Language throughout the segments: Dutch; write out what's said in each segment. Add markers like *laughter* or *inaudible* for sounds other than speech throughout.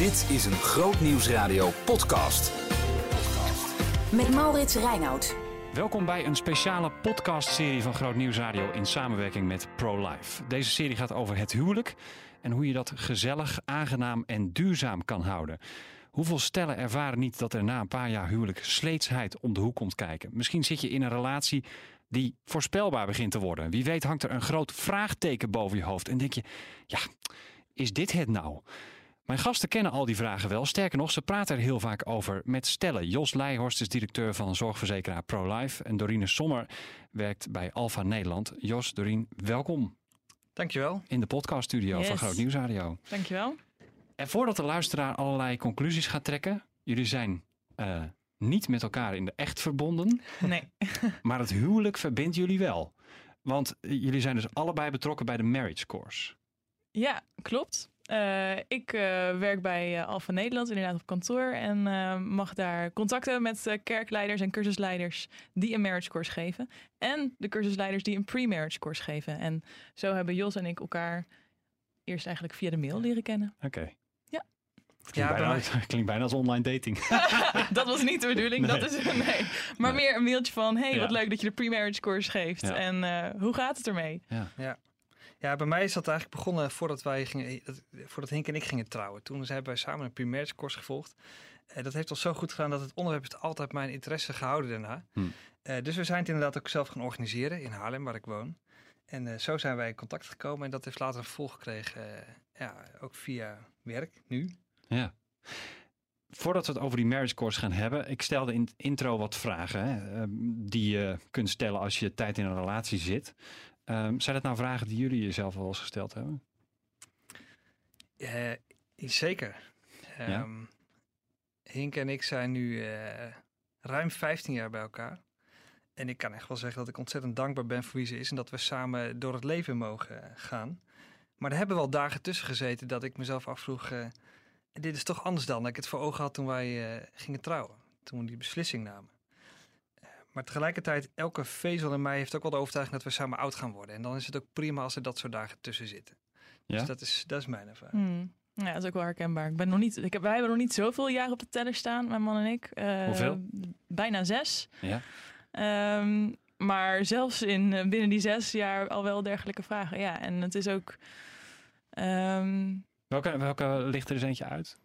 Dit is een Groot Nieuwsradio podcast. Met Maurits Reinoud. Welkom bij een speciale podcastserie van Groot Nieuws Radio in samenwerking met ProLife. Deze serie gaat over het huwelijk en hoe je dat gezellig, aangenaam en duurzaam kan houden. Hoeveel stellen ervaren niet dat er na een paar jaar huwelijk sleetsheid om de hoek komt kijken? Misschien zit je in een relatie die voorspelbaar begint te worden. Wie weet hangt er een groot vraagteken boven je hoofd en denk je, ja, is dit het nou? Mijn gasten kennen al die vragen wel. Sterker nog, ze praten er heel vaak over met stellen. Jos Leijhorst is directeur van zorgverzekeraar ProLife. En Dorine Sommer werkt bij Alfa Nederland. Jos, Dorine, welkom. Dankjewel. In de podcaststudio Yes. van Groot Nieuws Radio. Dankjewel. En voordat de luisteraar allerlei conclusies gaat trekken. Jullie zijn eh, niet met elkaar in de echt verbonden. Nee. *laughs* Maar het huwelijk verbindt jullie wel. Want eh, jullie zijn dus allebei betrokken bij de marriage course. Ja, klopt. Eh, ik eh, werk bij eh, Alfa Nederland inderdaad op kantoor en eh, mag daar contacten met eh, kerkleiders en cursusleiders die een marriage course geven. En de cursusleiders die een pre-marriage course geven. En zo hebben Jos en ik elkaar eerst eigenlijk via de mail leren kennen. Oké. Ja. Klinkt, Ja, bij bijna, mij- *laughs* klinkt bijna als online dating. *laughs* *laughs* dat was niet de bedoeling. Nee. Dat is, nee. Maar Nee. meer een mailtje van, hey, wat Ja. leuk dat je de pre-marriage course geeft. Ja. En eh, hoe gaat het ermee? Ja, bij mij is dat eigenlijk begonnen voordat wij gingen, dat- voordat Henk en ik gingen trouwen. Toen hebben wij samen een primaire course gevolgd. Eh, dat heeft ons zo goed gedaan dat het onderwerp heeft altijd mijn interesse gehouden daarna. Hm. Eh, dus we zijn het inderdaad ook zelf gaan organiseren in Haarlem, waar ik woon. En eh, zo zijn wij in contact gekomen en dat heeft later een vervolg gekregen, eh, ja, ook via werk nu. Ja. Voordat we het over die marriage course gaan hebben, ik stelde in het intro wat vragen hè, ehm, die je kunt stellen als je tijd in een relatie zit. Ehm, zijn dat nou vragen die jullie jezelf wel eens gesteld hebben? Eh, zeker. Ehm Henk en ik zijn nu eh, ruim 15 jaar bij elkaar. En ik kan echt wel zeggen dat ik ontzettend dankbaar ben voor wie ze is en dat we samen door het leven mogen eh, gaan. Maar er hebben wel dagen tussen gezeten dat ik mezelf afvroeg: dit is toch anders dan dat ik het voor ogen had toen wij gingen trouwen, toen we die beslissing namen. Maar tegelijkertijd, elke vezel in mij heeft ook wel de overtuiging dat we samen oud gaan worden. En dan is het ook prima als er dat soort dagen tussen zitten. Ja? Dus dat is, dat is mijn ervaring. Hmm. Ja, dat is ook wel herkenbaar. Ik ben nog niet, ik heb, wij hebben nog niet zoveel jaar op de teller staan, mijn man en ik. Eh, Hoeveel? Bijna zes. Ja. Ehm, maar zelfs in, eh, binnen die zes jaar al wel dergelijke vragen. Ja, en het is ook. ehm, Welke, welke ligt er eens eentje uit?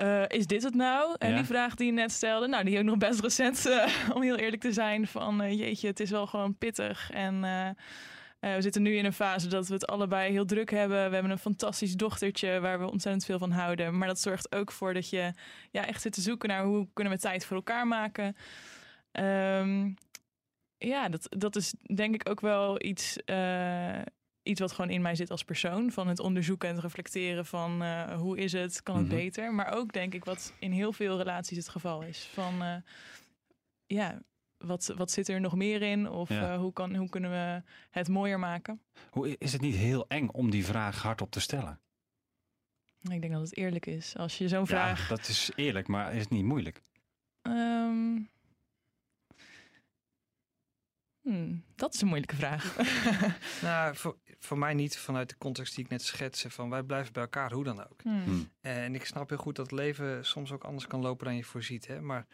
Eh, is dit het nou? En Ja. die vraag die je net stelde, nou, die ook nog best recent, eh, *laughs* om heel eerlijk te zijn. Van eh, jeetje, het is wel gewoon pittig. En we zitten nu in een fase dat we het allebei heel druk hebben. We hebben een fantastisch dochtertje waar we ontzettend veel van houden. Maar dat zorgt ook voor dat je ja, echt zit te zoeken naar hoe kunnen we tijd voor elkaar maken. Ehm, ja, dat, dat is denk ik ook wel iets, iets wat gewoon in mij zit als persoon. Van het onderzoeken en het reflecteren van eh, hoe is het, kan het Mhm. beter. Maar ook denk ik wat in heel veel relaties het geval is. Van eh, ja, wat, wat zit er nog meer in? Of Ja. eh, hoe, kan, hoe kunnen we het mooier maken? Hoe, is het niet heel eng om die vraag hardop te stellen? Ik denk dat het eerlijk is. Als je zo'n vraag... Ja, dat is eerlijk, maar is het niet moeilijk? Ehm, hmm, dat is een moeilijke vraag. *laughs* Nou, voor, voor mij niet vanuit de context die ik net schetste. Van wij blijven bij elkaar, hoe dan ook. Hmm. Hmm. Eh, en ik snap heel goed dat het leven soms ook anders kan lopen dan je voorziet. Hè? Maar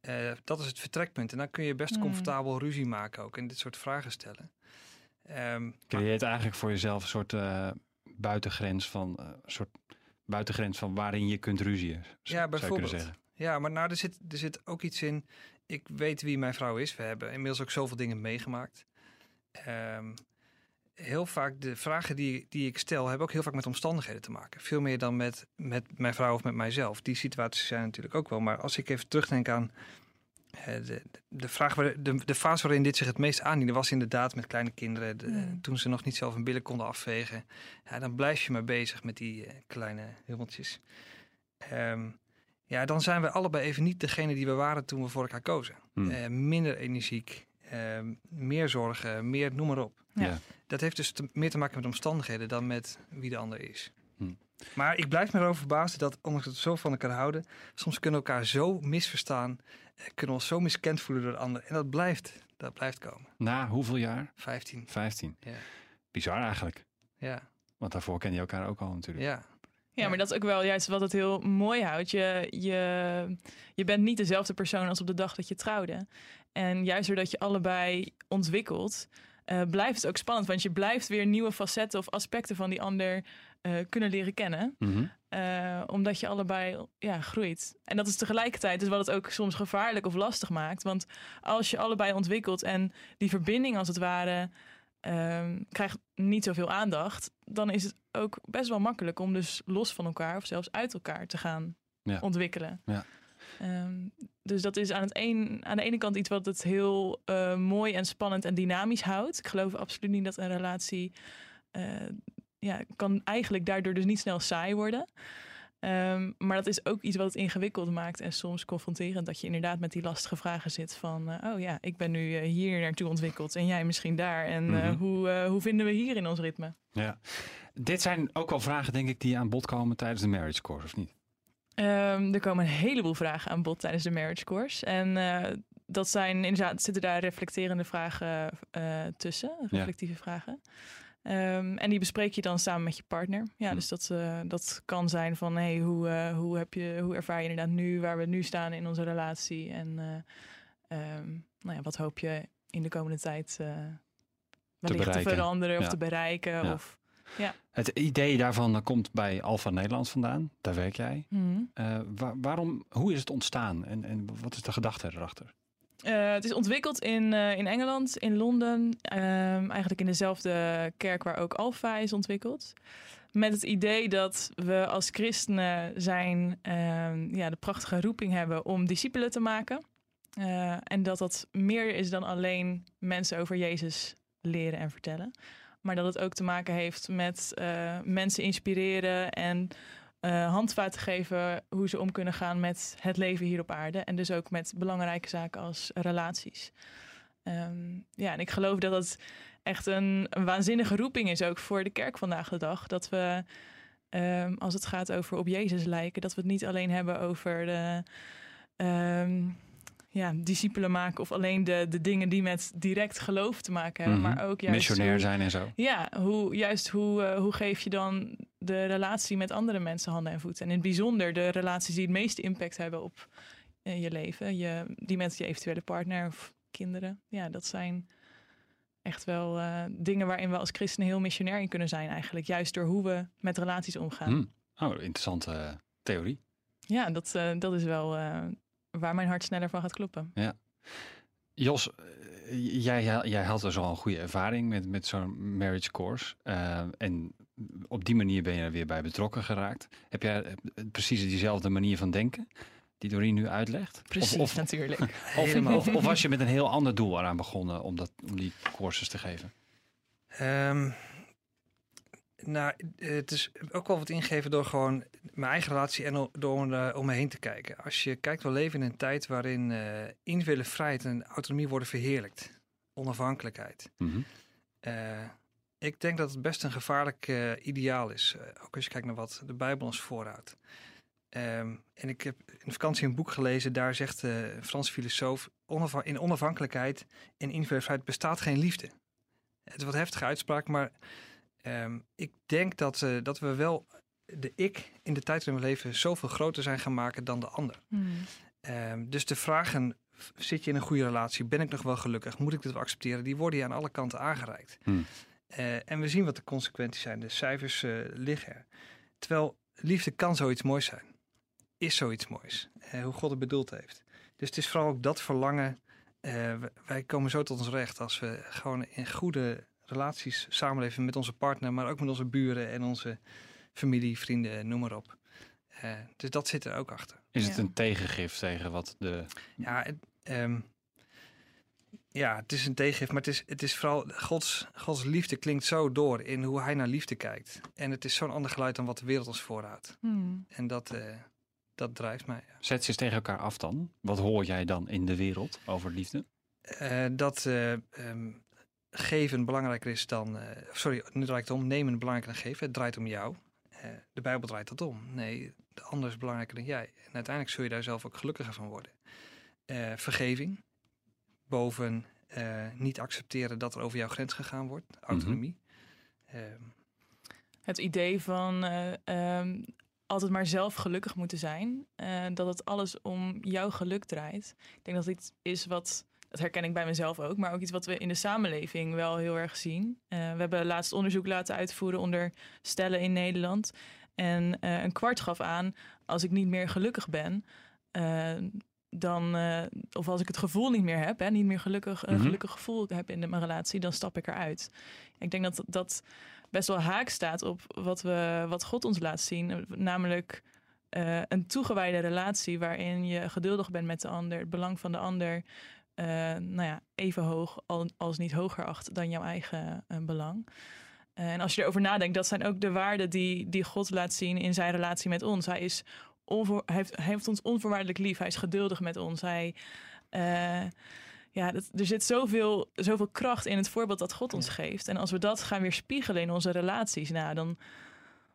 eh, dat is het vertrekpunt. En dan kun je best Hmm. comfortabel ruzie maken ook. En dit soort vragen stellen. Ehm, Creëert eigenlijk voor jezelf een soort eh, buitengrens van, eh, een soort buitengrens van waarin je kunt ruzien. zou je kunnen bijvoorbeeld. zeggen. ja, maar nou, er zit, er zit ook iets in. Ik weet wie mijn vrouw is. We hebben inmiddels ook zoveel dingen meegemaakt. Ehm, heel vaak de vragen die, die ik stel hebben ook heel vaak met omstandigheden te maken. Veel meer dan met, met mijn vrouw of met mijzelf. Die situaties zijn natuurlijk ook wel. Maar als ik even terugdenk aan eh, de, de, vraag waar, de, de fase waarin dit zich het meest aandiende, was inderdaad met kleine kinderen. De, Mm. Toen ze nog niet zelf hun billen konden afvegen. Ja, dan blijf je maar bezig met die eh, kleine hummeltjes. Ehm, ja, dan zijn we allebei even niet degene die we waren toen we voor elkaar kozen. Hmm. Eh, minder energiek, ehm, meer zorgen, meer noem maar op. Ja. Ja. Dat heeft dus te- meer te maken met omstandigheden dan met wie de ander is. Hmm. Maar ik blijf me erover verbazen dat, ondanks dat we zo van elkaar houden, soms kunnen we elkaar zo misverstaan, eh, kunnen we ons zo miskend voelen door de ander. En dat blijft, dat blijft komen. Na hoeveel jaar? 15. 15. Ja. Bizar eigenlijk. Ja, Want daarvoor ken je elkaar ook al natuurlijk. ja. Ja, maar dat is ook wel juist wat het heel mooi houdt. Je, je, je bent niet dezelfde persoon als op de dag dat je trouwde. En juist doordat je allebei ontwikkelt, uh, blijft het ook spannend. Want je blijft weer nieuwe facetten of aspecten van die ander uh, kunnen leren kennen. Mhm. Uh, omdat je allebei ja, groeit. En dat is tegelijkertijd dus wat het ook soms gevaarlijk of lastig maakt. Want als je allebei ontwikkelt en die verbinding als het ware um, krijgt niet zoveel aandacht, dan is het ook best wel makkelijk om dus los van elkaar of zelfs uit elkaar te gaan Ja. ontwikkelen. Ja. Ehm, dus dat is aan, het een, aan de ene kant iets wat het heel eh, mooi en spannend en dynamisch houdt. Ik geloof absoluut niet dat een relatie eh, ja, kan eigenlijk daardoor dus niet snel saai worden. Ehm, maar dat is ook iets wat het ingewikkeld maakt en soms confronterend. Dat je inderdaad met die lastige vragen zit van... eh, oh ja, ik ben nu eh, hier naartoe ontwikkeld en jij misschien daar. En eh, Mhm. hoe, hoe vinden we hier in ons ritme? Ja. Dit zijn ook wel vragen, denk ik, die aan bod komen tijdens de marriage course, of niet? Ehm, er komen een heleboel vragen aan bod tijdens de marriage course. En dat zijn inderdaad, zitten daar reflecterende vragen tussen, reflectieve vragen. Ehm, en die bespreek je dan samen met je partner. Ja, Hm. dus dat, eh, dat kan zijn van hey, hoe, eh, hoe, heb je, hoe ervaar je inderdaad nu, waar we nu staan in onze relatie. En eh, ehm, nou ja, wat hoop je in de komende tijd wellicht te, bereiken. veranderen of Ja. te bereiken. Ja. Of, Het idee daarvan komt bij Alfa Nederland vandaan. Daar werk jij. Wa- waarom, hoe is het ontstaan en, en wat is de gedachte erachter? Eh, het is ontwikkeld in, eh, in Engeland, in Londen. ehm, eigenlijk in dezelfde kerk waar ook Alpha is ontwikkeld. Met het idee dat we als christenen zijn, ehm, ja, de prachtige roeping hebben om discipelen te maken. Eh, en dat dat meer is dan alleen mensen over Jezus leren en vertellen. Maar dat het ook te maken heeft met mensen inspireren en eh handvaten geven hoe ze om kunnen gaan met het leven hier op aarde. En dus ook met belangrijke zaken als relaties. Ehm, ja, en ik geloof dat het echt een, een waanzinnige roeping is ook voor de kerk vandaag de dag. Dat we, ehm, als het gaat over op Jezus lijken, dat we het niet alleen hebben over de ehm, ja, discipelen maken of alleen de, de dingen die met direct geloof te maken hebben, Mhm. maar ook juist Missionair hoe- zijn en zo. ja, hoe, juist hoe, eh, hoe geef je dan de relatie met andere mensen handen en voeten? En in het bijzonder de relaties die het meeste impact hebben op eh, je leven. Je, die met je eventuele partner of kinderen. Ja, dat zijn echt wel eh, dingen waarin we als christenen heel missionair in kunnen zijn eigenlijk. Juist door hoe we met relaties omgaan. Hm. Oh, interessante theorie. Ja, dat, dat is wel waar mijn hart sneller van gaat kloppen. Jos, eh, jij, jij had dus al een goede ervaring met, met zo'n marriage course. Eh, en op die manier ben je er weer bij betrokken geraakt. Heb jij eh, precies diezelfde manier van denken die Doreen nu uitlegt? Of- Precies, Of, natuurlijk. *laughs* of, of was je met een heel ander doel eraan begonnen om, dat, om die courses te geven? Ehm, nou, het is ook wel wat ingegeven door gewoon mijn eigen relatie en door om, eh, om me heen te kijken. Als je kijkt, we leven in een tijd waarin eh individuele vrijheid en autonomie worden verheerlijkt. Onafhankelijkheid. Mhm. Ik denk dat het best een gevaarlijk ideaal is. ook als je kijkt naar wat de Bijbel ons voorhoudt. Ehm, en ik heb in vakantie een boek gelezen, daar zegt een Franse filosoof... "Onafha- in onafhankelijkheid en individuele vrijheid bestaat geen liefde. Het is wat heftige uitspraak, maar ehm, ik denk dat, eh, dat we wel de ik in de tijd waarin we leven zoveel groter zijn gaan maken dan de ander. Hmm. Ehm, dus de vragen, zit je in een goede relatie? Ben ik nog wel gelukkig? Moet ik dit wel accepteren? Die worden je aan alle kanten aangereikt. Hmm. Eh, en we zien wat de consequenties zijn. De cijfers eh, liggen er. Terwijl liefde kan zoiets moois zijn. Is zoiets moois. Eh, hoe God het bedoeld heeft. Dus het is vooral ook dat verlangen. eh, wij komen zo tot ons recht als we gewoon in goede relaties samenleven met onze partner, maar ook met onze buren en onze familie, vrienden, noem maar op. Eh, dus dat zit er ook achter. Is het Ja. een tegengif tegen wat de... Ja, het, ehm, ja, het is een tegengif, maar het is, het is vooral Gods, Gods liefde klinkt zo door in hoe hij naar liefde kijkt. En het is zo'n ander geluid dan wat de wereld ons voorhoudt. Hmm. En dat, eh, dat drijft mij. ja. Zet ze eens tegen elkaar af dan. Wat hoor jij dan in de wereld over liefde? Eh, dat eh, ehm, geven belangrijker is dan. eh, sorry, nu draait het om. Nemen belangrijker dan geven. Het draait om jou. Eh, de Bijbel draait dat om. Nee, de ander is belangrijker dan jij. En uiteindelijk zul je daar zelf ook gelukkiger van worden. Eh, vergeving. Boven eh, niet accepteren dat er over jouw grens gegaan wordt. Autonomie. Ehm, Het idee van eh, ehm, altijd maar zelf gelukkig moeten zijn. Uh, dat het alles om jouw geluk draait. Ik denk dat dit is wat, dat herken ik bij mezelf ook, maar ook iets wat we in de samenleving wel heel erg zien. Uh, we hebben laatst onderzoek laten uitvoeren onder stellen in Nederland. En uh, een kwart gaf aan, als ik niet meer gelukkig ben, dan, of als ik het gevoel niet meer heb, hè, niet meer gelukkig, een mm -hmm. gelukkig gevoel heb in de, mijn relatie, dan stap ik eruit. Ik denk dat dat best wel haak staat op wat, we, wat God ons laat zien. Namelijk uh, een toegewijde relatie waarin je geduldig bent met de ander, het belang van de ander. Uh, nou ja, even hoog als niet hoger acht dan jouw eigen uh, belang. en als je erover nadenkt, dat zijn ook de waarden die, die God laat zien in zijn relatie met ons. Hij, is onvoor, hij, heeft, hij heeft ons onvoorwaardelijk lief. Hij is geduldig met ons. Hij, ja, dat, er zit zoveel, zoveel kracht in het voorbeeld dat God ons geeft. En als we dat gaan weer spiegelen in onze relaties, nou, dan,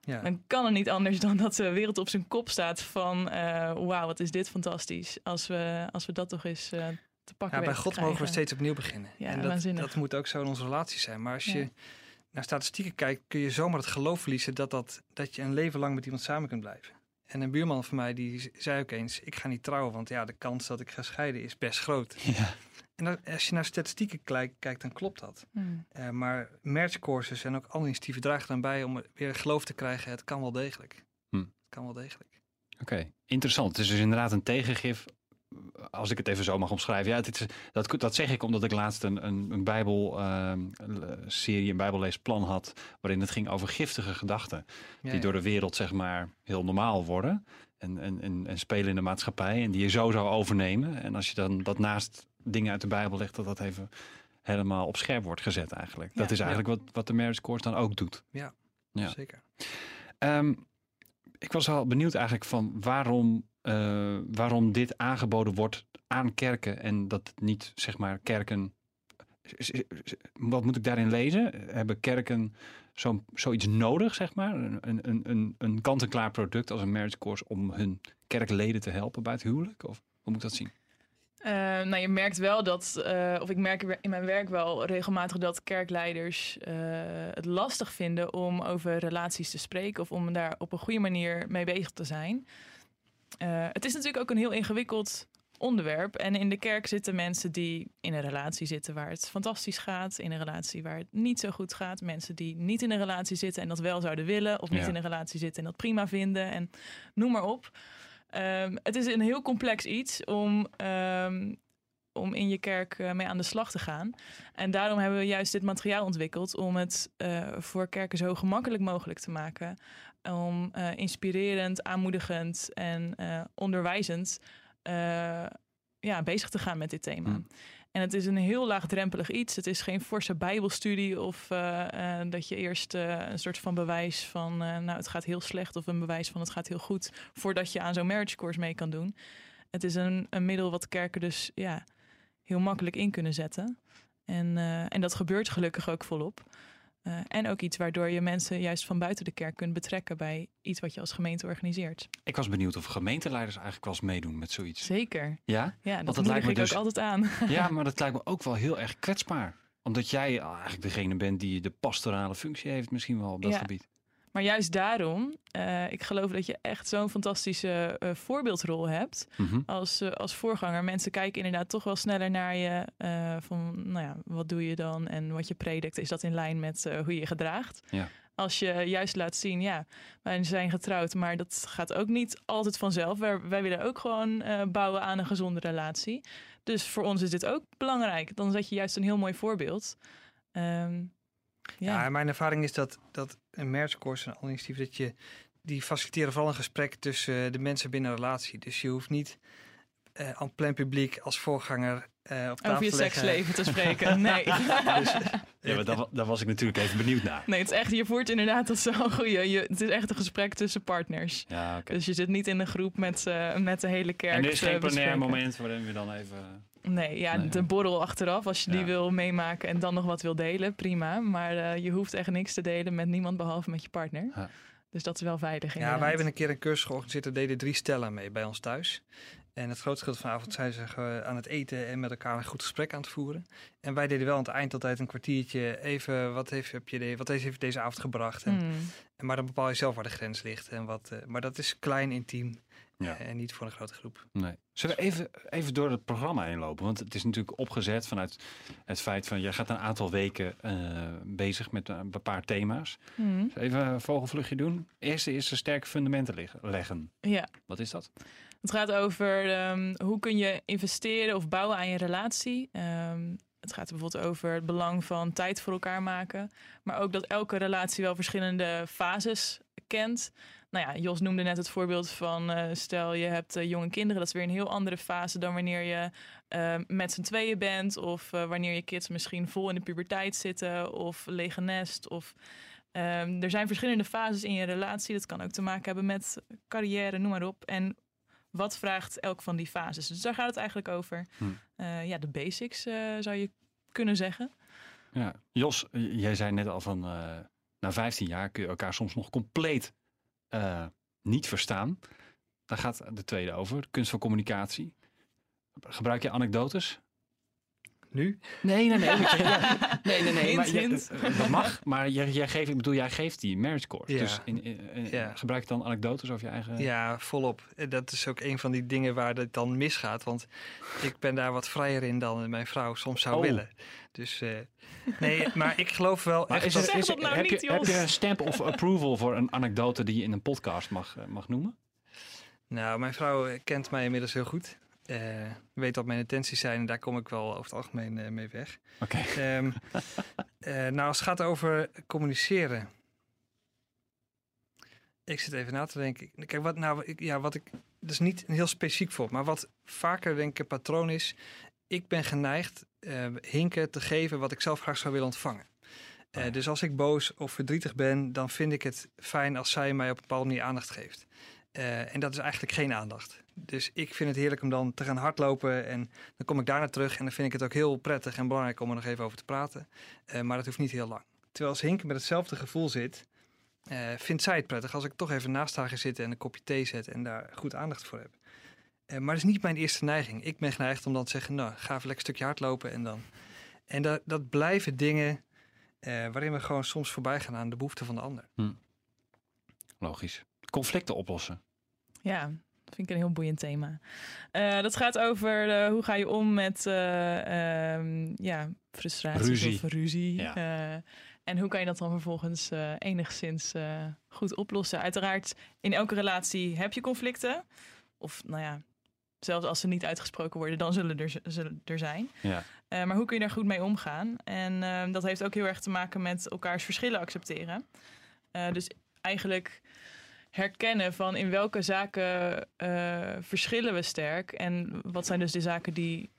ja. dan kan het niet anders dan dat de wereld op zijn kop staat van uh, wauw, wat is dit fantastisch. Als we, als we dat toch eens uh, te pakken ja, Bij God te mogen we steeds opnieuw beginnen. Ja, en dat, dat moet ook zo in onze relaties zijn. Maar als je naar statistieken kijkt, kun je zomaar het geloof verliezen dat, dat, dat je een leven lang met iemand samen kunt blijven. En een buurman van mij die zei ook eens: Ik ga niet trouwen, want ja, de kans dat ik ga scheiden is best groot. *laughs* Ja. En als je naar statistieken kijkt, dan klopt dat. Hmm. Uh, maar merchcourses en ook andere initiatieven dragen dan bij om weer geloof te krijgen. Het kan wel degelijk. Hmm. Het kan wel degelijk. Oké, interessant. Het is dus inderdaad een tegengif. Als ik het even zo mag omschrijven. Ja, het is, dat, dat zeg ik omdat ik laatst een, een, een Bijbelserie, uh, een Bijbelleesplan had. waarin het ging over giftige gedachten. die door de wereld, zeg maar, heel normaal worden. En, en, en, en, spelen in de maatschappij. En die je zo zou overnemen. En als je dan dat naast dingen uit de Bijbel legt, dat dat even helemaal op scherp wordt gezet eigenlijk. dat is eigenlijk wat, wat de Marriage Course dan ook doet. Ja, ja. zeker. Um, ik was al benieuwd eigenlijk van waarom, uh, waarom dit aangeboden wordt aan kerken en dat niet zeg maar kerken. Wat moet ik daarin lezen? Hebben kerken zo, zoiets nodig, zeg maar? Een, een, een, een kant-en-klaar product als een marriage course om hun kerkleden te helpen bij het huwelijk? Of hoe moet ik dat zien? Uh, nou, je merkt wel dat, uh, of ik merk in mijn werk wel regelmatig dat kerkleiders het lastig vinden om over relaties te spreken of om daar op een goede manier mee bezig te zijn. Het is natuurlijk ook een heel ingewikkeld onderwerp. En in de kerk zitten mensen die in een relatie zitten waar het fantastisch gaat, in een relatie waar het niet zo goed gaat. Mensen die niet in een relatie zitten en dat wel zouden willen, of niet in een relatie zitten en dat prima vinden. En noem maar op. Um, het is een heel complex iets om, um, om in je kerk uh, mee aan de slag te gaan. En daarom hebben we juist dit materiaal ontwikkeld om het uh, voor kerken zo gemakkelijk mogelijk te maken. Om uh, inspirerend, aanmoedigend en onderwijzend ja, bezig te gaan met dit thema. Hmm. En het is een heel laagdrempelig iets. Het is geen forse bijbelstudie of dat je eerst een soort van bewijs van, nou het gaat heel slecht of een bewijs van het gaat heel goed voordat je aan zo'n marriage course mee kan doen. Het is een, een middel wat kerken dus ja, heel makkelijk in kunnen zetten. En, en dat gebeurt gelukkig ook volop. Uh, en ook iets waardoor je mensen juist van buiten de kerk kunt betrekken bij iets wat je als gemeente organiseert. Ik was benieuwd of gemeenteleiders eigenlijk wel eens meedoen met zoiets. Zeker. Ja, ja dat, Want dat lijkt me dus... ook altijd aan. *laughs* Ja, maar dat lijkt me ook wel heel erg kwetsbaar. Omdat jij eigenlijk degene bent die de pastorale functie heeft misschien wel op dat gebied. Maar juist daarom, uh, ik geloof dat je echt zo'n fantastische uh, voorbeeldrol hebt mm -hmm. als, uh, als voorganger. Mensen kijken inderdaad toch wel sneller naar je van, nou ja, wat doe je dan en wat je predikt, is dat in lijn met hoe je je gedraagt? Ja. Als je juist laat zien, ja, wij zijn getrouwd, maar dat gaat ook niet altijd vanzelf. Wij, wij willen ook gewoon bouwen aan een gezonde relatie. Dus voor ons is dit ook belangrijk. Dan zet je juist een heel mooi voorbeeld. Um, ja. ja, mijn ervaring is dat, dat een merchcourse en al initiatieven, dat je, die faciliteren vooral een gesprek tussen eh, de mensen binnen een relatie. Dus je hoeft niet uh, aan plein publiek als voorganger uh, op tafel Over je seksleven te spreken, *laughs* nee. dus, ja, maar daar, daar, was ik natuurlijk even benieuwd naar. Nee, het is echt, je voert inderdaad, dat een goeie. Je, het is echt een gesprek tussen partners. Ja, okay. Dus je zit niet in een groep met, uh, met de hele kerk En er is geen plenair moment waarin we dan even... Nee, ja, nee, de borrel achteraf, als je ja. die wil meemaken en dan nog wat wil delen, prima. Maar uh, je hoeft echt niks te delen met niemand behalve met je partner. Ja. Dus dat is wel veilig. Ja, wij hebben een keer een cursus georganiseerd. Er deden drie stellen mee bij ons thuis. En het grootste gedeelte van de avond zijn ze aan het eten en met elkaar een goed gesprek aan het voeren. En wij deden wel aan het eind altijd een kwartiertje even, wat heeft, heb je de, wat heeft deze avond gebracht? En, Hmm. en maar dan bepaal je zelf waar de grens ligt. En wat, eh, maar dat is klein, intiem Ja. en niet voor een grote groep. Nee. Zullen we even, even door het programma heen lopen? Want het is natuurlijk opgezet vanuit het feit van... je gaat een aantal weken eh, bezig met een paar thema's. Hmm. Even een vogelvluchtje doen. Eerste is een sterke fundamenten leg- leggen. Ja. Wat is dat? Het gaat over ehm, hoe kun je investeren of bouwen aan je relatie. Ehm, het gaat bijvoorbeeld over het belang van tijd voor elkaar maken. Maar ook dat elke relatie wel verschillende fases kent. Nou ja, Jos noemde net het voorbeeld van eh, stel je hebt eh, jonge kinderen. Dat is weer een heel andere fase dan wanneer je eh, met z'n tweeën bent. Of wanneer je kids misschien vol in de puberteit zitten. Of lege nest. Of, ehm, er zijn verschillende fases in je relatie. Dat kan ook te maken hebben met carrière, noem maar op. En wat vraagt elk van die fases? Dus daar gaat het eigenlijk over. Hm. Ja, de basics zou je kunnen zeggen. Ja. Jos, jij zei net al van... na 15 jaar kun je elkaar soms nog compleet eh, niet verstaan. Daar gaat de tweede over. Kunst van communicatie. Gebruik je anekdotes? Nu? Nee, nee, nee. *laughs* ja, nee, nee, nee. Maar, Hint, je- eh, dat mag, maar jij, jij geeft, ik bedoel, jij geeft die marriage course. Ja. Dus in, in- in- Ja. gebruik je dan anekdotes over je eigen... Ja, volop. En Dat is ook een van die dingen waar het dan misgaat. Want ik ben daar wat vrijer in dan mijn vrouw soms zou Oh. willen. Dus eh, nee, maar ik geloof wel Maar echt is dat... Zeg is dat nou heb, niet, je, heb Jos. je een stamp of approval voor een anekdote die je in een podcast mag, eh, mag noemen? Nou, mijn vrouw eh, kent mij inmiddels heel goed. Eh, weet wat mijn intenties zijn en daar kom ik wel over het algemeen eh, mee weg. Oké. Ehm, *laughs* eh, nou, als het gaat over communiceren. Ik zit even na te denken. Kijk, wat, nou, ik, ja, wat ik. Dat is niet een heel specifiek voor, maar wat vaker denk ik een patroon is. Ik ben geneigd hinken te geven wat ik zelf graag zou willen ontvangen. Oh. Dus als ik boos of verdrietig ben, dan vind ik het fijn als zij mij op een bepaalde manier aandacht geeft. En dat is eigenlijk geen aandacht. Dus ik vind het heerlijk om dan te gaan hardlopen en dan kom ik daarna terug en dan vind ik het ook heel prettig en belangrijk om er nog even over te praten. Eh, maar dat hoeft niet heel lang. Terwijl als Hink met hetzelfde gevoel zit, eh, vindt zij het prettig als ik toch even naast haar ga zitten en een kopje thee zet en daar goed aandacht voor heb. Eh, maar dat is niet mijn eerste neiging. Ik ben geneigd om dan te zeggen, nou, ga even lekker een stukje hardlopen en dan. En dat, dat blijven dingen eh, waarin we gewoon soms voorbij gaan aan de behoeften van de ander. Logisch. Conflicten oplossen. Ja, vind ik een heel boeiend thema. Eh, dat gaat over eh, hoe ga je om met eh, ehm, ja, frustraties Ruzie. of ruzie. Ja. En hoe kan je dat dan vervolgens enigszins goed oplossen? Uiteraard, in elke relatie heb je conflicten. Of nou ja, zelfs als ze niet uitgesproken worden, dan zullen er, zullen er zijn. Ja. Maar hoe kun je daar goed mee omgaan? En eh, dat heeft ook heel erg te maken met elkaars verschillen accepteren. Dus eigenlijk herkennen van in welke zaken eh, verschillen we sterk. En wat zijn dus de zaken die,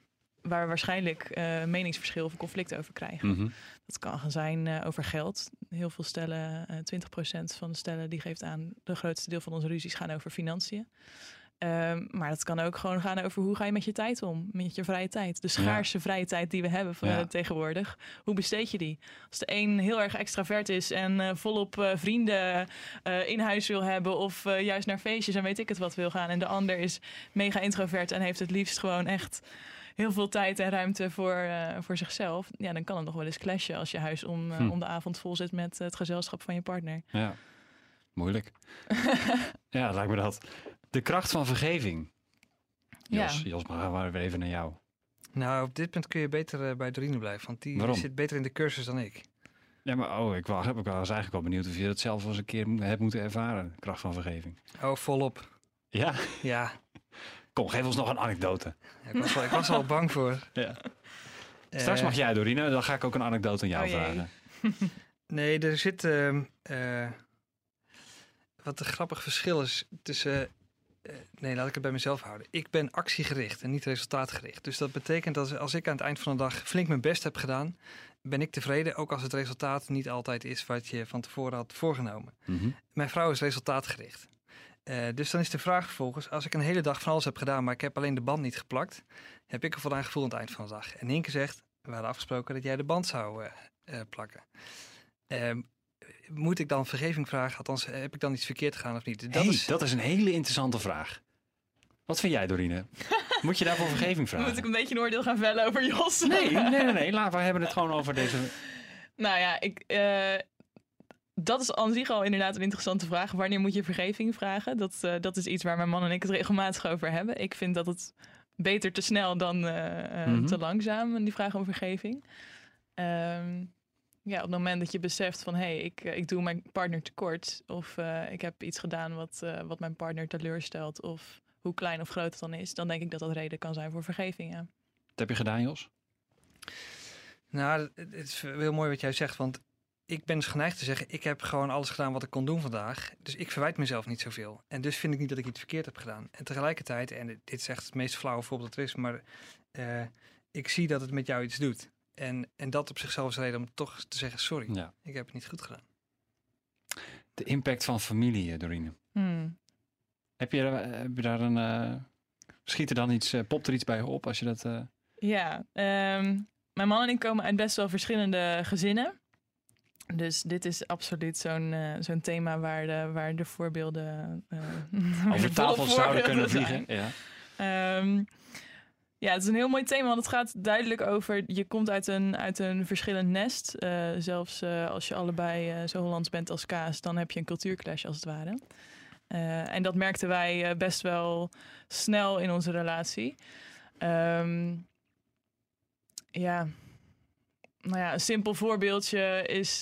waar we waarschijnlijk eh, meningsverschil of conflict over krijgen. Mhm. Dat kan gaan zijn eh, over geld. Heel veel stellen, eh 20% van de stellen die geeft aan de grootste deel van onze ruzies gaan over financiën. Ehm, maar dat kan ook gewoon gaan over hoe ga je met je tijd om, met je vrije tijd. De schaarse vrije tijd die we hebben van, Ja. eh, tegenwoordig. Hoe besteed je die? Als de een heel erg extravert is en eh, volop eh, vrienden in huis wil hebben of juist naar feestjes en weet ik het wat wil gaan. En de ander is mega introvert en heeft het liefst gewoon echt heel veel tijd en ruimte voor, voor zichzelf. Ja, dan kan het nog wel eens clashen als je huis om, Hm. om de avond vol zit met het gezelschap van je partner. Ja. Moeilijk. *laughs* ja, lijkt me dat. De kracht van vergeving. Jos, Ja. Jos, maar gaan we weer even naar jou. Nou, op dit punt kun je beter eh, bij Dorine blijven, want die Waarom? zit beter in de cursus dan ik. Ja, maar oh, ik, was, ik was eigenlijk wel benieuwd of je dat zelf wel eens een keer hebt moeten ervaren. De kracht van vergeving. Oh, volop. Ja, Ja, kom, geef ons nog een anekdote. ik was, wel, ik was al bang voor. *laughs* Ja. Straks Eh, mag jij, Dorine. Dan ga ik ook een anekdote aan jou Oh vragen. *laughs* Nee, er zit. ehm, eh, wat een grappig verschil is tussen. Eh, nee, laat ik het bij mezelf houden. Ik ben actiegericht en niet resultaatgericht. Dus dat betekent dat als ik aan het eind van de dag flink mijn best heb gedaan, ben ik tevreden, ook als het resultaat niet altijd is wat je van tevoren had voorgenomen. Mhm. Mijn vrouw is resultaatgericht. Eh, dus dan is de vraag vervolgens, als ik een hele dag van alles heb gedaan, maar ik heb alleen de band niet geplakt, heb ik een voldaan gevoel aan het eind van de dag. En Hinke zegt, we hadden afgesproken dat jij de band zou eh, eh, plakken. Moet ik dan vergeving vragen? Althans, heb ik dan iets verkeerd gedaan of niet? Dat Hey, is, dat is een hele interessante vraag. Wat vind jij, Dorine? *laughs* Moet je daarvoor vergeving vragen? Moet ik een beetje een oordeel gaan vellen over Jos? Nee, nee, nee, nee. Laat, we hebben het gewoon over deze... Nou ja, ik, eh, dat is aan zich al inderdaad een interessante vraag. Wanneer moet je vergeving vragen? Dat, eh, dat is iets waar mijn man en ik het regelmatig over hebben. Ik vind dat het beter te snel dan eh, eh, Mhm. te langzaam, die vraag om vergeving. Ehm, ja, op het moment dat je beseft van... hé, hey, ik, eh, ik doe mijn partner tekort... of eh, ik heb iets gedaan wat, eh, wat mijn partner teleurstelt... of hoe klein of groot het dan is... dan denk ik dat dat reden kan zijn voor vergeving, ja. Wat heb je gedaan, Jos? Nou, het is heel mooi wat jij zegt, want ik ben dus geneigd te zeggen, ik heb gewoon alles gedaan wat ik kon doen vandaag. Dus ik verwijt mezelf niet zoveel. En dus vind ik niet dat ik iets verkeerd heb gedaan. En tegelijkertijd, en dit is echt het meest flauwe voorbeeld dat er is, maar eh, ik zie dat het met jou iets doet. En, en dat op zichzelf is reden om toch te zeggen, sorry, Ja. ik heb het niet goed gedaan. De impact van familie, eh, Dorine. Hmm. Heb je, eh, heb je daar een... eh, schiet er dan iets, eh, popt er iets bij op als je dat... eh, Ja, ehm, mijn man en ik komen uit best wel verschillende gezinnen. Dus dit is absoluut zo'n eh, zo'n thema waar de, waar de voorbeelden eh, de *laughs* over tafel *laughs* zouden kunnen vliegen? Ja. Ehm, ja, het is een heel mooi thema, want het gaat duidelijk over... je komt uit een, uit een verschillend nest. Eh, zelfs eh, als je allebei eh, zo Hollands bent als kaas... dan heb je een cultuurclash als het ware. En dat merkten wij best wel snel in onze relatie. Ehm, ja... Nou ja, een simpel voorbeeldje is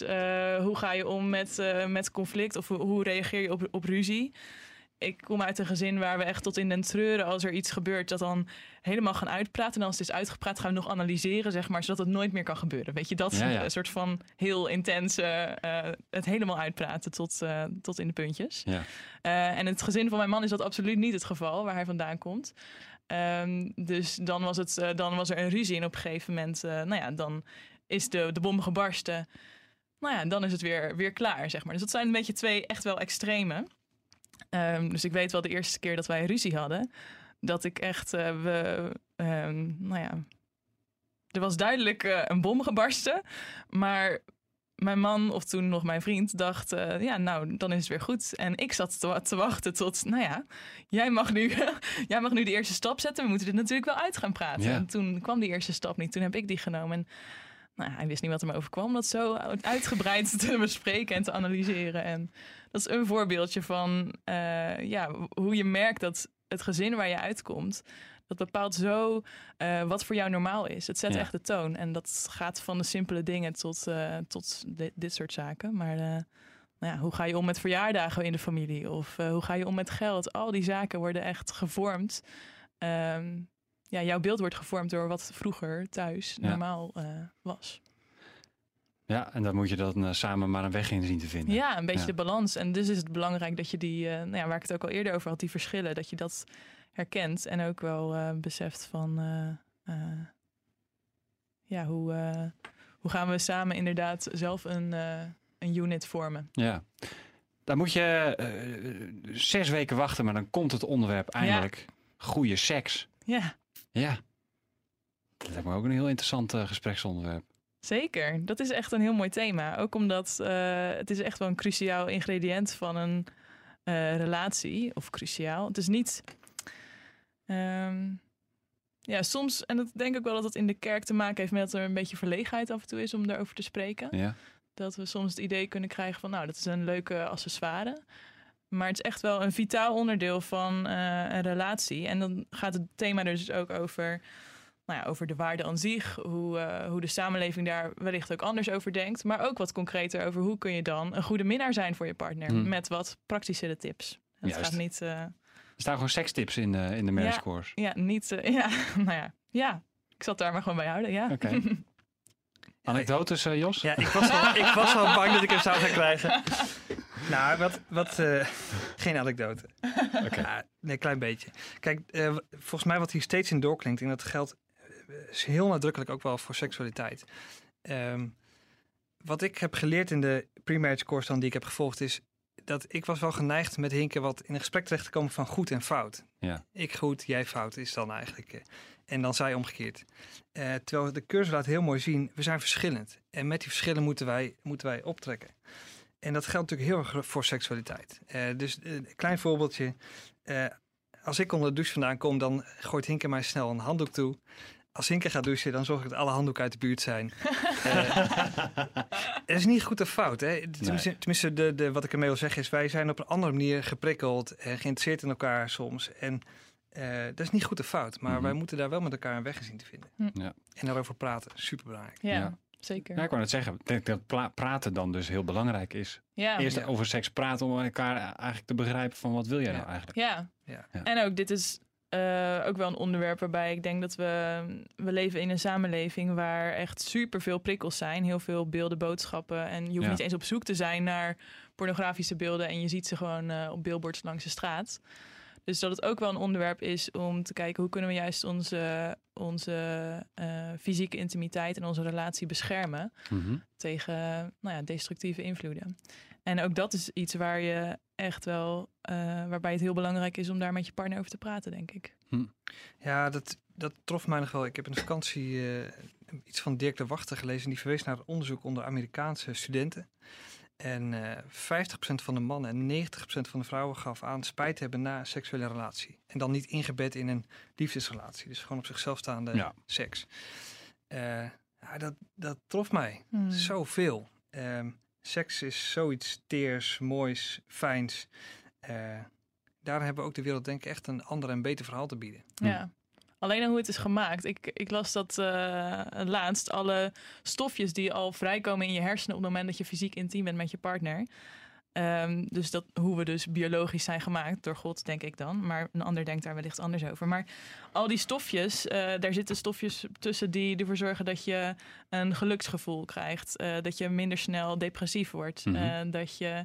hoe ga je om met, met conflict of hoe, hoe reageer je op, op ruzie? Ik kom uit een gezin waar we echt tot in den treuren als er iets gebeurt, dat dan helemaal gaan uitpraten. En als het is uitgepraat, gaan we nog analyseren, zeg maar, zodat het nooit meer kan gebeuren. Weet je, dat Ja, ja. een soort van heel intense, eh, het helemaal uitpraten tot, eh, tot in de puntjes. Ja. Eh, en het gezin van mijn man is dat absoluut niet het geval, waar hij vandaan komt. Ehm, dus dan was, het, dan was er een ruzie en op een gegeven moment, nou ja, dan is de, de bom gebarsten. Nou ja, dan is het weer, weer klaar, zeg maar. Dus dat zijn een beetje twee echt wel extreme. Ehm, dus ik weet wel de eerste keer dat wij ruzie hadden, dat ik echt, eh, we, ehm, nou ja, er was duidelijk eh, een bom gebarsten, maar mijn man, of toen nog mijn vriend, dacht, eh, ja, nou, dan is het weer goed. En ik zat te, te wachten tot, nou ja, jij mag, nu, *laughs* jij mag nu de eerste stap zetten. We moeten dit natuurlijk wel uit gaan praten. Ja. En toen kwam die eerste stap niet. Toen heb ik die genomen. En nou, hij wist niet wat er me overkwam. Dat zo uitgebreid te *laughs* bespreken en te analyseren. En dat is een voorbeeldje van eh, ja, hoe je merkt dat het gezin waar je uitkomt, dat bepaalt zo eh, wat voor jou normaal is. Het zet Ja. echt de toon. En dat gaat van de simpele dingen tot, eh, tot di- dit soort zaken. Maar nou ja, hoe ga je om met verjaardagen in de familie? Of hoe ga je om met geld? Al die zaken worden echt gevormd. Ehm, ja, jouw beeld wordt gevormd door wat vroeger thuis Ja. normaal eh, was. ja, en dan moet je dan eh, samen maar een weg in zien te vinden. Ja, een beetje Ja. de balans. En dus is het belangrijk dat je die, eh, nou ja, waar ik het ook al eerder over had, die verschillen, dat je dat herkent en ook wel beseft van, ja, hoe, hoe gaan we samen inderdaad zelf een, een unit vormen. Ja. Dan moet je zes weken wachten, maar dan komt het onderwerp eindelijk. Goede seks. Ja, Ja. Dat lijkt me ook een heel interessant eh, gespreksonderwerp. zeker. Dat is echt een heel mooi thema. Ook omdat eh, het is echt wel een cruciaal ingrediënt van een eh, relatie. Of cruciaal. Het is niet... ehm, ja, soms, en dat denk ik wel dat het in de kerk te maken heeft met dat er een beetje verlegenheid af en toe is om daarover te spreken. Ja. Dat we soms het idee kunnen krijgen van, nou, dat is een leuke accessoire. Maar het is echt wel een vitaal onderdeel van eh, een relatie. En dan gaat het thema er dus ook over, nou ja, over de waarde aan zich. Hoe, eh, hoe de samenleving daar wellicht ook anders over denkt. Maar ook wat concreter over hoe kun je dan een goede minnaar zijn voor je partner. Hmm. Met wat praktischere tips. Het Juist. gaat niet... eh, Er staan gewoon sekstips in, eh, in de marriage course. ja, niet... *laughs* ja, nou ja. Ja, ik zat daar maar gewoon bij houden, ja. Oké. *laughs* Anekdotes, eh, Jos? Ja, ik was, al, ik was al bang dat ik hem zou gaan krijgen. *laughs* Nou, wat, wat eh, *laughs* geen anekdote. Oké. Ja, nee, klein beetje. Kijk, eh, volgens mij wat hier steeds in doorklinkt, en dat geldt eh, is heel nadrukkelijk ook wel voor seksualiteit. Ehm, wat ik heb geleerd in de pre-marriage course dan die ik heb gevolgd is dat ik was wel geneigd met Hinke wat in een gesprek terecht te komen van goed en fout. Ja. Ik goed, jij fout is dan eigenlijk. en dan zij omgekeerd. Terwijl de cursus laat heel mooi zien, we zijn verschillend. En met die verschillen moeten wij, moeten wij optrekken. En dat geldt natuurlijk heel erg voor seksualiteit. Eh, dus eh, een klein voorbeeldje. Eh, als ik onder de douche vandaan kom, dan gooit Hinke mij snel een handdoek toe. Als Hinke gaat douchen, dan zorg ik dat alle handdoeken uit de buurt zijn. *laughs* Eh, Het is niet goed of fout. Hè? Tenminste, tenminste de, de, wat ik ermee wil zeggen is... wij zijn op een andere manier geprikkeld en geïnteresseerd in elkaar soms. En eh, dat is niet goed of fout. Maar Mhm. wij moeten daar wel met elkaar een weg in zien te vinden. Hm. Ja. En daarover praten, superbelangrijk. Ja, Ja. Zeker. Ja, ik wou net zeggen, ik denk dat praten dan dus heel belangrijk is. Ja. Eerst Ja. over seks praten om elkaar eigenlijk te begrijpen van wat wil jij Ja. nou eigenlijk. Ja. Ja. Ja. En ook, dit is eh, ook wel een onderwerp waarbij ik denk dat we... We leven in een samenleving waar echt superveel prikkels zijn. Heel veel beelden, boodschappen. En je hoeft Ja. niet eens op zoek te zijn naar pornografische beelden. En je ziet ze gewoon eh, op billboards langs de straat. Dus dat het ook wel een onderwerp is om te kijken... hoe kunnen we juist onze, onze eh, fysieke intimiteit en onze relatie beschermen Mhm. tegen nou ja, destructieve invloeden. En ook dat is iets waar je echt wel, eh, waarbij het heel belangrijk is om daar met je partner over te praten, denk ik. Ja, dat, dat trof mij nog wel. Ik heb in de vakantie eh, iets van Dirk de Wachter gelezen. En die verwees naar een onderzoek onder Amerikaanse studenten. En eh 50% van de mannen en 90% van de vrouwen gaf aan spijt te hebben na een seksuele relatie. En dan niet ingebed in een liefdesrelatie. Dus gewoon op zichzelf staande Ja. seks. Eh, ja, dat, dat trof mij. Hmm. Zoveel. Ehm seks is zoiets teers, moois, fijns. Eh, daar hebben we ook de wereld denk ik echt een ander en beter verhaal te bieden. Ja. Alleen al hoe het is gemaakt. Ik, ik las dat eh, laatst alle stofjes die al vrijkomen in je hersenen op het moment dat je fysiek intiem bent met je partner. Ehm, dus dat, hoe we dus biologisch zijn gemaakt door God, denk ik dan. Maar een ander denkt daar wellicht anders over. Maar al die stofjes, eh, daar zitten stofjes tussen die ervoor zorgen dat je een geluksgevoel krijgt. eh, dat je minder snel depressief wordt. Mhm. eh, dat je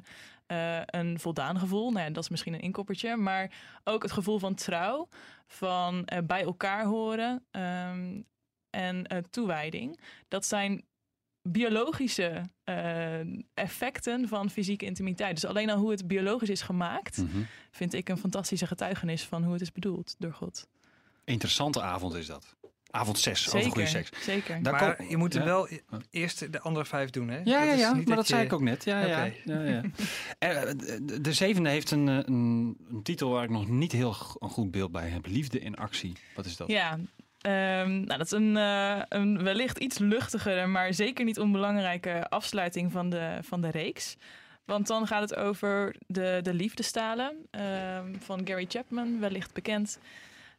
een voldaan gevoel, nou ja, dat is misschien een inkoppertje. Maar ook het gevoel van trouw, van bij elkaar horen ehm, en toewijding. Dat zijn biologische eh, effecten van fysieke intimiteit. Dus alleen al hoe het biologisch is gemaakt, Mhm. vind ik een fantastische getuigenis van hoe het is bedoeld door God. Interessante avond is dat. Avond 6 over goede Zeker, seks. zeker. Daar maar kom- je moet er ja. wel eerst de andere vijf doen, hè? Ja, ja, ja, niet maar dat je- zei ik ook net. Ja, ja, ja, ja. *laughs* Eh, de, de zevende heeft een, eh, een, een titel waar ik nog niet heel een goed beeld bij heb. Liefde in actie. Wat is dat? Ja, ehm, nou, dat is een, eh, een wellicht iets luchtigere, maar zeker niet onbelangrijke afsluiting van de, van de reeks. Want dan gaat het over de, de liefdestalen ehm, van Gary Chapman, wellicht bekend.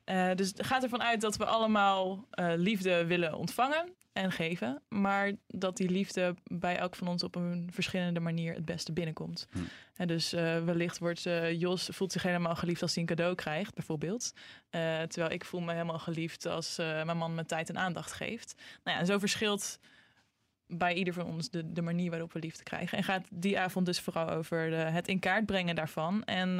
Eh, dus het gaat ervan uit dat we allemaal eh, liefde willen ontvangen en geven. Maar dat die liefde bij elk van ons op een verschillende manier het beste binnenkomt. Hm. En dus eh, wellicht wordt eh, Jos voelt zich helemaal geliefd als hij een cadeau krijgt, bijvoorbeeld. Eh, terwijl ik voel me helemaal geliefd als mijn man me tijd en aandacht geeft. Nou ja, zo verschilt bij ieder van ons de, de manier waarop we liefde krijgen. En gaat die avond dus vooral over de, het in kaart brengen daarvan. En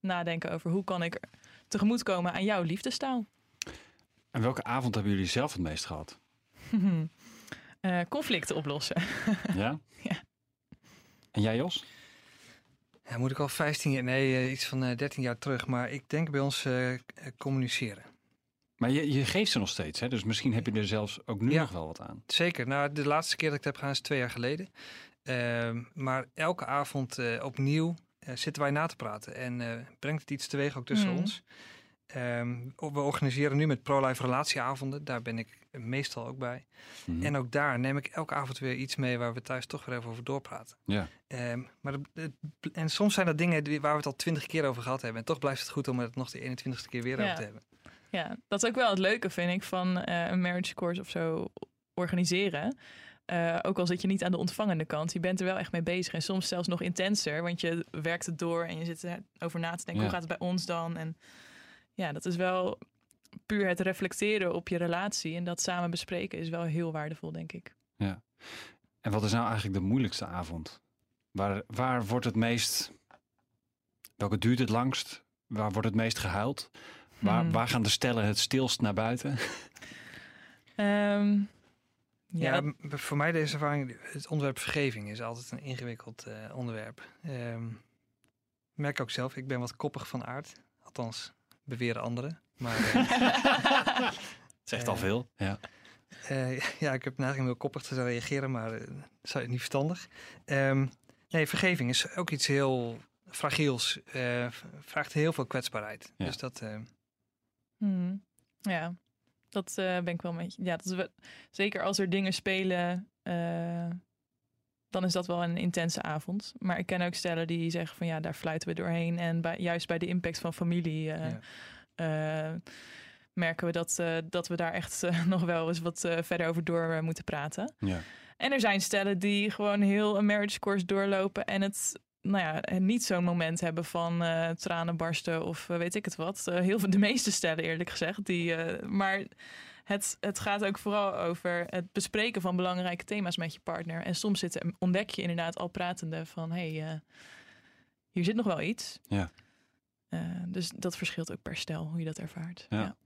nadenken over hoe kan ik tegemoetkomen aan jouw liefdestaal. En welke avond hebben jullie zelf het meest gehad? *laughs* Eh, conflicten oplossen. *laughs* Ja? Ja. En jij Jos? Ja, moet ik al 15 jaar, nee, eh, iets van eh, 13 jaar terug. Maar ik denk bij ons eh, eh, communiceren. Maar je, je geeft ze nog steeds, hè? dus misschien heb je er zelfs ook nu Ja. nog wel wat aan. Zeker. Nou, de laatste keer dat ik het heb gedaan is twee jaar geleden. Ehm, maar elke avond eh, opnieuw eh, zitten wij na te praten. En eh, brengt het iets teweeg ook tussen Hmm. ons. Ehm, we organiseren nu met ProLife relatieavonden. Daar ben ik meestal ook bij. Mhm. En ook daar neem ik elke avond weer iets mee waar we thuis toch weer even over doorpraten. Ja. Ehm, maar de- de- en soms zijn dat dingen waar we het al twintig keer over gehad hebben. En toch blijft het goed om het nog de 21ste keer weer Ja. over te hebben. Ja, dat is ook wel het leuke, vind ik, van eh, een marriage course of zo organiseren. Eh, ook al zit je niet aan de ontvangende kant, je bent er wel echt mee bezig. En soms zelfs nog intenser, want je werkt het door en je zit erover na te denken, Ja. hoe gaat het bij ons dan? En ja, dat is wel puur het reflecteren op je relatie en dat samen bespreken is wel heel waardevol, denk ik. En wat is nou eigenlijk de moeilijkste avond? Waar, waar wordt het meest... Welke duurt het langst? Waar wordt het meest gehuild? Waar, Hmm. waar gaan de stellen het stilst naar buiten? Ehm, Ja, ja, voor mij deze ervaring, het onderwerp vergeving is altijd een ingewikkeld eh, onderwerp. Ehm, ik merk ook zelf, ik ben wat koppig van aard. Althans, beweren anderen. Maar *laughs* eh, Zegt Eh, al veel. Ja. eh, ja, ik heb om heel koppig te reageren, maar eh, is niet verstandig. Ehm, nee, vergeving is ook iets heel fragiels eh, vraagt heel veel kwetsbaarheid. Ja. Dus dat, eh, Hmm. Ja, dat eh, ben ik wel met je. Ja, dat is wel, zeker als er dingen spelen, eh, dan is dat wel een intense avond. Maar ik ken ook stellen die zeggen van ja, daar fluiten we doorheen. En bij, juist bij de impact van familie eh, Ja. eh, merken we dat, eh, dat we daar echt *laughs* nog wel eens wat verder over door moeten praten. Ja. En er zijn stellen die gewoon heel een marriage course doorlopen en het nou ja, niet zo'n moment hebben van eh, tranen barsten of weet ik het wat. Heel veel, de meeste stellen eerlijk gezegd. Die, maar het, het gaat ook vooral over het bespreken van belangrijke thema's met je partner. En soms zitten, ontdek je inderdaad al pratende van hé, hey, eh, hier zit nog wel iets. Ja. Eh, dus dat verschilt ook per stel hoe je dat ervaart. Ja. Ja.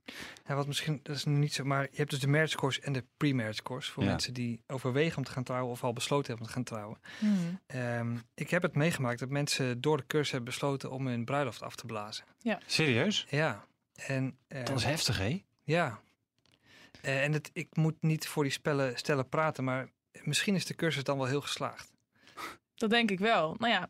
ja, wat misschien, dat is niet zo, maar je hebt dus de marriage course en de pre-marriage course. Voor Ja. mensen die overwegen om te gaan trouwen of al besloten hebben om te gaan trouwen. Hmm. Ehm, ik heb het meegemaakt dat mensen door de cursus hebben besloten om hun bruiloft af te blazen. Serieus? Ja, en eh, Dat is heftig, hè? ja. Eh, en het, ik moet niet voor die spellen, stellen praten, maar misschien is de cursus dan wel heel geslaagd. Dat denk ik wel. Nou ja,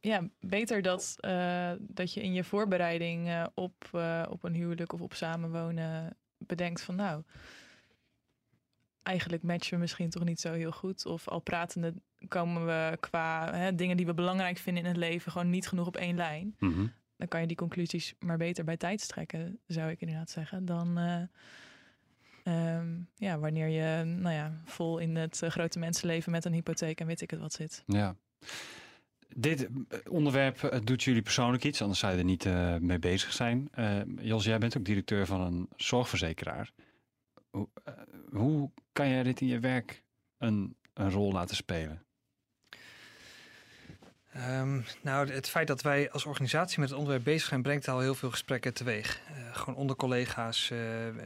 ja beter dat, eh, dat je in je voorbereiding eh, op, eh, op een huwelijk of op samenwonen bedenkt van nou, eigenlijk matchen we misschien toch niet zo heel goed. Of al pratende komen we qua hè, dingen die we belangrijk vinden in het leven gewoon niet genoeg op één lijn. Mhm. Dan kan je die conclusies maar beter bij tijd strekken, zou ik inderdaad zeggen. Dan ehm, ja, wanneer je nou ja, vol in het eh, grote mensenleven met een hypotheek en weet ik het wat zit. Ja. Dit eh, onderwerp eh, doet jullie persoonlijk iets, anders zou je er niet mee bezig zijn. Eh, Jos, jij bent ook directeur van een zorgverzekeraar. Hoe, hoe kan jij dit in je werk een, een rol laten spelen? Ehm, nou, het feit dat wij als organisatie met het onderwerp bezig zijn, brengt al heel veel gesprekken teweeg. Eh, gewoon onder collega's, eh,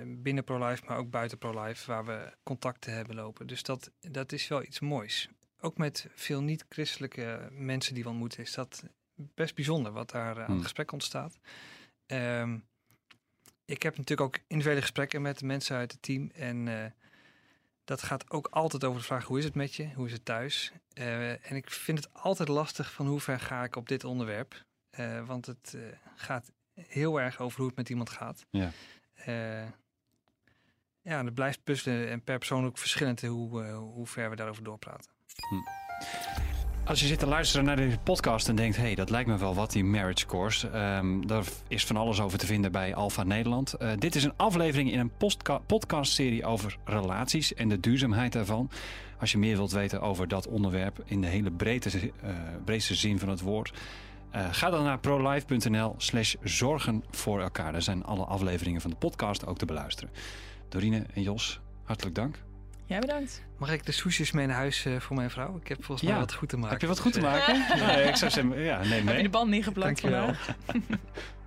binnen ProLife, maar ook buiten ProLife, waar we contacten hebben lopen. Dus dat, dat is wel iets moois. Ook met veel niet-christelijke mensen die we ontmoeten, is dat best bijzonder wat daar eh, aan Hmm. het gesprek ontstaat. Ehm, ik heb natuurlijk ook individuele gesprekken met de mensen uit het team. En dat gaat ook altijd over de vraag: hoe is het met je? Hoe is het thuis? Eh, en ik vind het altijd lastig van hoe ver ga ik op dit onderwerp. Eh, want het eh, gaat heel erg over hoe het met iemand gaat. Ja. Ja, en het blijft puzzelen en per persoon ook verschillend hoe, hoe ver we daarover doorpraten. Als je zit te luisteren naar deze podcast en denkt... hé, hey, dat lijkt me wel wat, die marriage course. Ehm, daar is van alles over te vinden bij Alpha Nederland. Eh, dit is een aflevering in een podcastserie over relaties... en de duurzaamheid daarvan. Als je meer wilt weten over dat onderwerp... in de hele breedte, eh, breedste zin van het woord... eh, ga dan naar prolife.nl slash zorgen voor elkaar. Daar zijn alle afleveringen van de podcast ook te beluisteren. Dorine en Jos, hartelijk dank. Jij bedankt. Mag ik de soesjes mee naar huis eh, voor mijn vrouw? Ik heb volgens Ja. mij wat goed te maken. Heb je wat goed te Dus, eh, maken? *laughs* nee, ik zou zeggen, ja, neem Heb je de band niet geplakt Dankjewel. vandaag? *laughs*